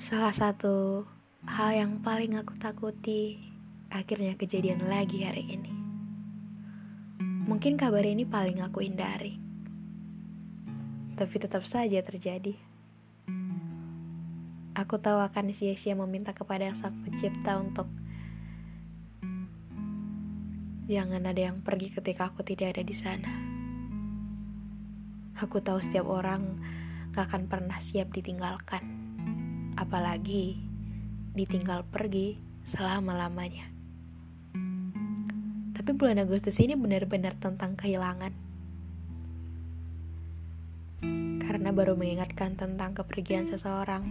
Salah satu hal yang paling aku takuti akhirnya kejadian lagi hari ini. Mungkin kabar ini paling aku hindari. Tapi tetap saja terjadi. Aku tahu akan sia-sia meminta kepada Sang Pencipta untuk jangan ada yang pergi ketika aku tidak ada di sana. Aku tahu setiap orang gak akan pernah siap ditinggalkan. Apalagi ditinggal pergi selama-lamanya. Tapi bulan Agustus ini benar-benar tentang kehilangan. Karena baru mengingatkan tentang kepergian seseorang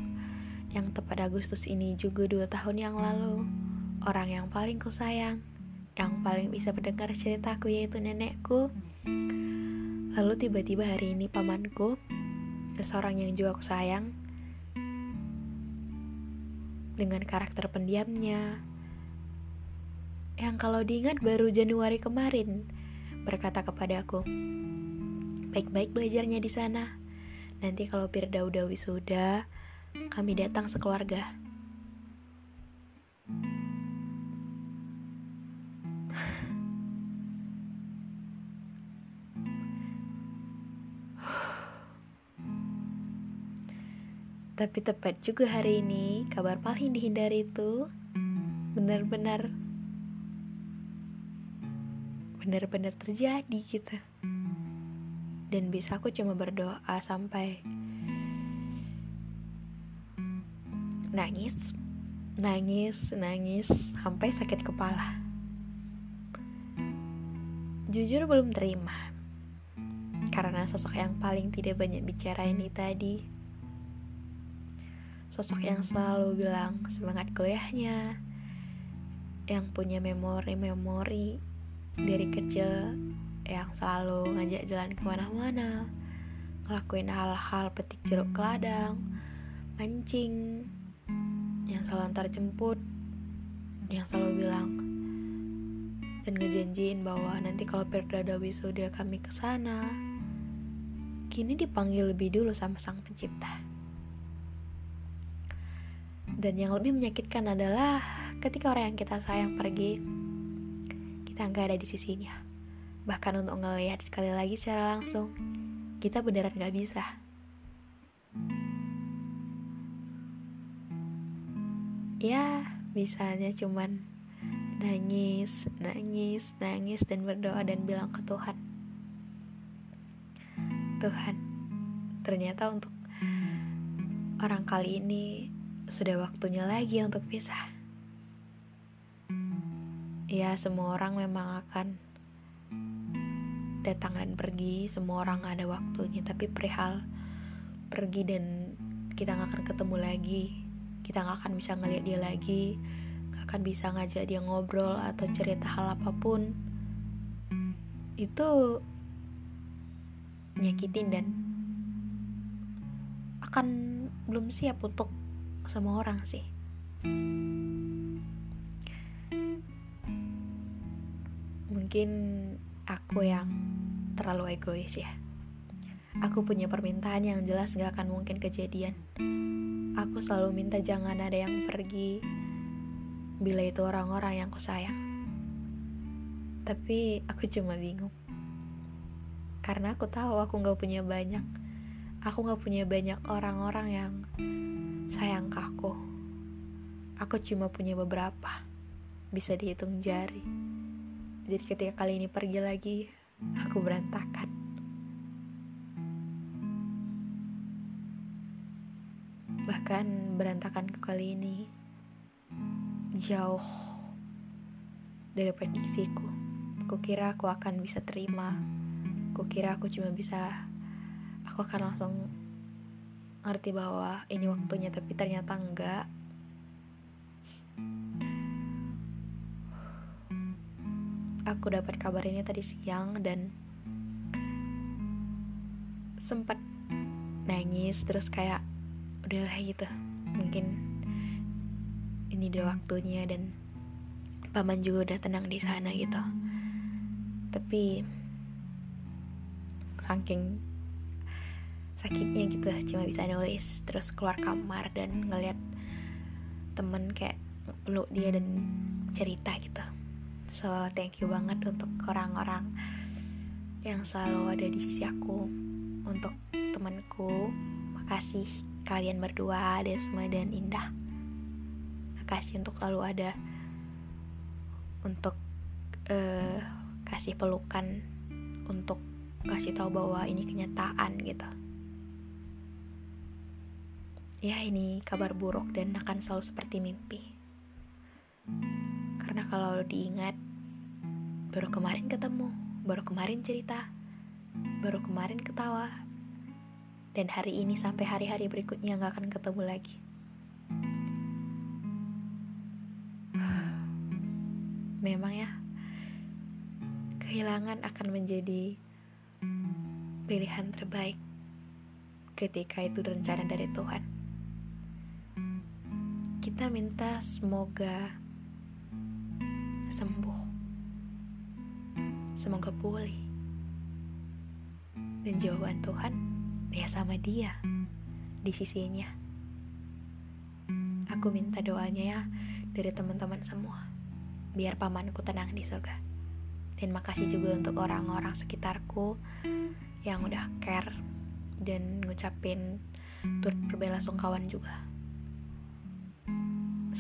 yang tepat Agustus ini juga dua tahun yang lalu. Orang yang paling kusayang, yang paling bisa mendengar ceritaku yaitu nenekku. Lalu tiba-tiba hari ini pamanku, seseorang yang juga aku sayang, dengan karakter pendiamnya, yang kalau diingat baru Januari kemarin berkata kepadaku, baik-baik belajarnya di sana. Nanti kalau Firda udah kami datang sekeluarga. Tapi tepat juga hari ini, kabar paling dihindari itu benar-benar benar-benar terjadi gitu. Dan bisa aku cuma berdoa sampai nangis nangis nangis sampai sakit kepala. Jujur belum terima karena sosok yang paling tidak banyak bicara ini tadi sosok yang selalu bilang semangat kuliahnya yang punya memori-memori dari kecil yang selalu ngajak jalan ke mana-mana ngelakuin hal-hal petik jeruk ke ladang mancing yang selalu antar jemput yang selalu bilang dan ngejanjiin bahwa nanti kalau Perda wisuda kami ke sana kini dipanggil lebih dulu sama sang pencipta dan yang lebih menyakitkan adalah ketika orang yang kita sayang pergi kita nggak ada di sisinya. Bahkan untuk ngelihat sekali lagi secara langsung, kita beneran nggak bisa. Ya, misalnya cuman nangis, nangis, nangis, dan berdoa dan bilang ke Tuhan. Tuhan, ternyata untuk orang kali ini sudah waktunya lagi untuk pisah. Ya semua orang memang akan datang dan pergi. Semua orang ada waktunya tapi perihal pergi dan kita nggak akan ketemu lagi. Kita nggak akan bisa ngeliat dia lagi. Nggak akan bisa ngajak dia ngobrol atau cerita hal apa pun. Itu nyakitin dan akan belum siap untuk semua orang sih mungkin aku yang terlalu egois ya. Aku punya permintaan yang jelas gak akan mungkin kejadian. Aku selalu minta jangan ada yang pergi bila itu orang-orang yang ku sayang. Tapi aku cuma bingung. karena aku tahu aku nggak punya banyak aku nggak punya banyak orang-orang yang sayang ke aku aku cuma punya beberapa bisa dihitung jari jadi ketika kali ini pergi lagi aku berantakan bahkan berantakan ke kali ini jauh dari prediksiku. Kukira aku akan bisa terima. Kukira aku cuma bisa, aku akan langsung ngerti bahwa ini waktunya, tapi ternyata enggak. Aku dapat kabar ini tadi siang dan sempat nangis terus kayak udahlah gitu mungkin ini udah waktunya dan paman juga udah tenang di sana gitu tapi saking sakitnya gitu cuma bisa nulis terus keluar kamar dan ngeliat temen kayak peluk dia dan cerita gitu. So thank you banget untuk orang-orang yang selalu ada di sisi aku untuk temanku. Makasih kalian berdua Desma dan Indah. Makasih untuk selalu ada untuk uh, kasih pelukan untuk kasih tahu bahwa ini kenyataan gitu ya ini kabar buruk dan akan selalu seperti mimpi karena kalau diingat baru kemarin ketemu baru kemarin cerita baru kemarin ketawa dan hari ini sampai hari-hari berikutnya nggak akan ketemu lagi memang ya kehilangan akan menjadi pilihan terbaik ketika itu rencana dari Tuhan. Kita minta semoga sembuh, semoga pulih, dan jawaban Tuhan ya sama dia di sisinya. Aku minta doanya ya dari teman-teman semua biar pamanku tenang di surga. Dan makasih juga untuk orang-orang sekitarku yang udah care dan ngucapin turut berbela sungkawan juga.